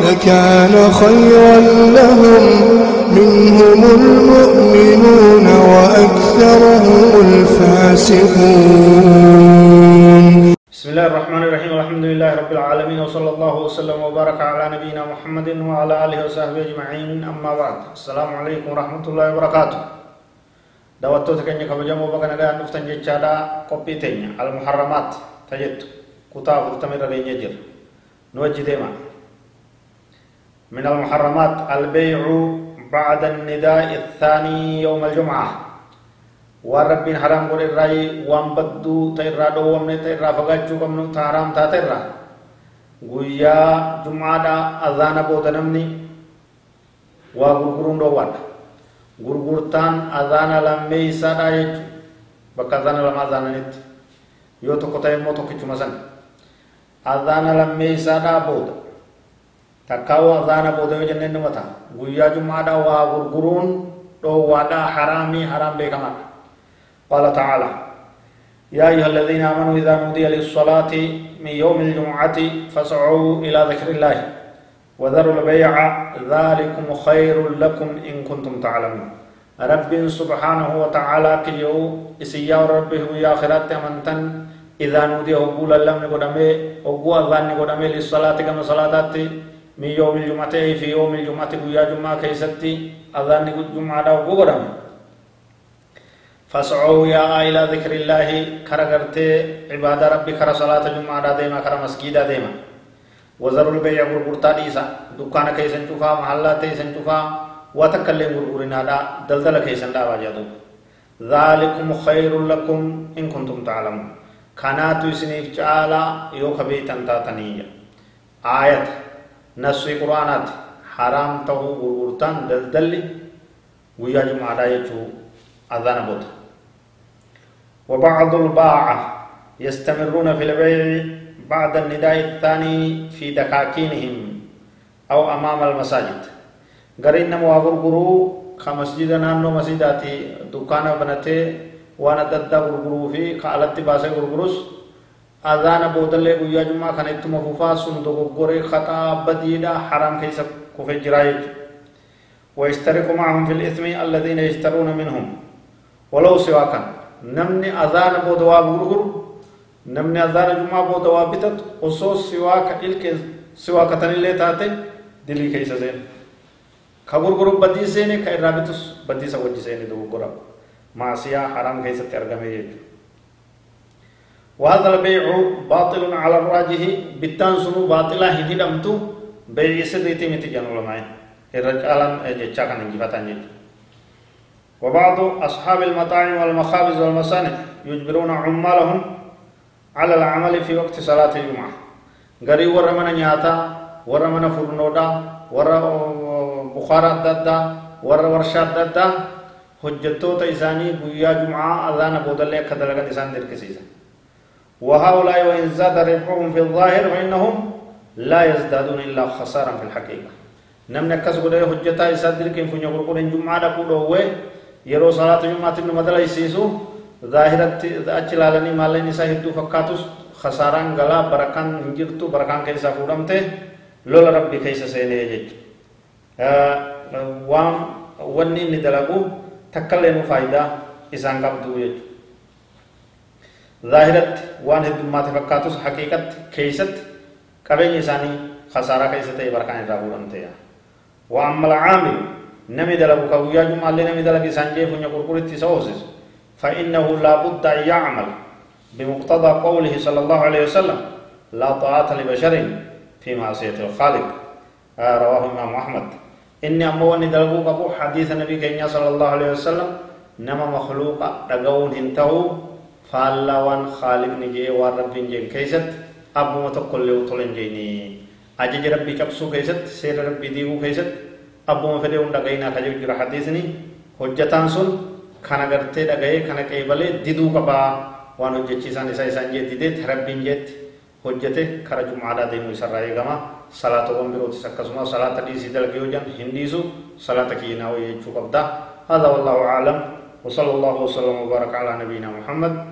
لكان خيرا لهم منهم المؤمنون وأكثرهم الفاسقون بسم الله الرحمن الرحيم والحمد لله رب العالمين وصلى الله وسلم وبارك على نبينا محمد وعلى آله وصحبه أجمعين أما بعد السلام عليكم ورحمة الله وبركاته دعوتو تكني كبجمو بكنا دا نفتن جتشادا قبي تيني المحرمات تجد كتاب تمر رينجر نوجي ديما من المحرمات البيع بعد النداء الثاني يوم الجمعة والرب حرام قول الرأي وان بدو تيرا دو ومن تيرا فقاچو كم نو تحرام تا تيرا غويا جمعة دا اذان بودنمني وغرغرون دو وان غرغرتان اذان لمي سانا يج بك اذان لما اذان نت يو تو قطعي مو تو كيچو مزن اذان لمي سانا بودن takkaa wazaana boodamee jenneen dhumata guyyaa jummaadhaa waa gurguruun dhoowwaadhaa haraamii haraam beekamaadha قال تعالى يا أيها الذين آمنوا إذا نودي للصلاة من يوم الجمعة فاسعوا إلى ذكر الله وذروا البيع ذلكم خير لكم إن كنتم تعلمون رب سبحانه وتعالى كيو إسيا ربه يا خيرات أمنتن إذا نودي هبولا لم نقدمي هبوا ذان نقدمي للصلاة كما صلاتاتي من يوم الجمعة في يوم الجمعة قيا جمعة كيستي أذان قد جمعة دا وقرم فاسعوا يا آئلة ذكر الله كرغرت عبادة ربي كر صلاة جمعة ديما كر مسجد ديما وزر البيع برقرطة ديسا دكان كيسن شوفا محلة كيسن شوفا وتكلم برقرنا دا دلدل كيسن دا واجدو ذلكم خير لكم إن كنتم تعلمون كاناتو سنيف تعالى يوكبي تنتاتنية آيات nasii quraanaati haraam ta'uu gurgurtaan daldalli guyyaa jumaadhaa jechuu adhaana bota وبعض الباعة يستمرون في البيع بعد النداء الثاني في دكاكينهم أو أمام المساجد قرينا مواغر قرو كمسجد نانو مسجداتي دكانا بنتي وانا ددا قرقرو في قالت باسي قرقروس أذان أبو دلة قويا جمعة كان إتما فوفا صندوق قري خطا بديدا حرام كيسا كوفي جرايج ويشترك معهم في الإثم الذين يشترون منهم ولو سواكا نمني أذان أبو دوا غرغر نمني أذان جمعة أبو دوا بتت وصو سواك إلك سواك تنلي تاتي دلي كيسا زين كغرغر بدي زيني كإرابتس بدي سوجي زيني دو غرب معصية حرام كيسا ترغمي يجو وهذا البيع باطل على الراجح بالتانسون باطلا هدي دمتو بيع سديتي متي جنول معين الرجال جتشا كان جفتان وبعض أصحاب المطاعم والمخابز والمصانع يجبرون عمالهم على العمل في وقت صلاة الجمعة غري ورمنا نياتا ورمنا فرنودا ور بخارات ددا ور ورشات ددا حجتو تيزاني بويا جمعة الله أذان بودلة كدلغت إسان دركسيسان وهؤلاء وإن زاد ربحهم في الظاهر فإنهم لا يزدادون إلا خسارا في الحقيقة نمنا كسب له حجتا إساد دركين فنيا قرقون جمعة نقول هو يرو صلاة جمعة نمدل يسيسو ظاهرة أجلالني مالين إسا هدو فكاتوس خسارا غلا بركان هنجرتو بركان كيسا قرمت لولا ربي كيسا سيني يجج آه، وام ونين ندلقو تكلين فايدة إسان قبضو يجو ظاهرت وان هدو ما تفكاتوس حقيقت كيست كبين يساني خسارة كيست اي بركان رابور انتيا واما العامل نمي دلب كويا جمع اللي نمي دلب سانجيف ونقر فإنه لا بد أن يعمل بمقتضى قوله صلى الله عليه وسلم لا طاعة لبشر في معصية الخالق رواه الإمام أحمد إني أموني دلقو قبو حديث النبي كينيا صلى الله عليه وسلم نما مخلوق أقون هنتهو faallaa waan khaalifni jee waan rabbiin jeen keessatti abbuma tokkollee utola hin jeeni ajaji rabbii cabsuu keessatti seera rabbii diiguu keessatti abbuma fedhe hunda dhagayinaa kajiru jira hadiisni hojjataan sun kana gartee dhagayee kana qeebalee diduu qabaa waan hojjechiisaan isaa isaan jee dideetti rabbiin jeetti hojjete kara jumcaadhaa deemuu isarraa eegama salaatawwan birootis akkasuma salaata dhiisii dalgee hojan hin dhiisu salaata kiyyenaa hoyyachuu qabda هذا والله أعلم وصلى الله وسلم وبارك على نبينا محمد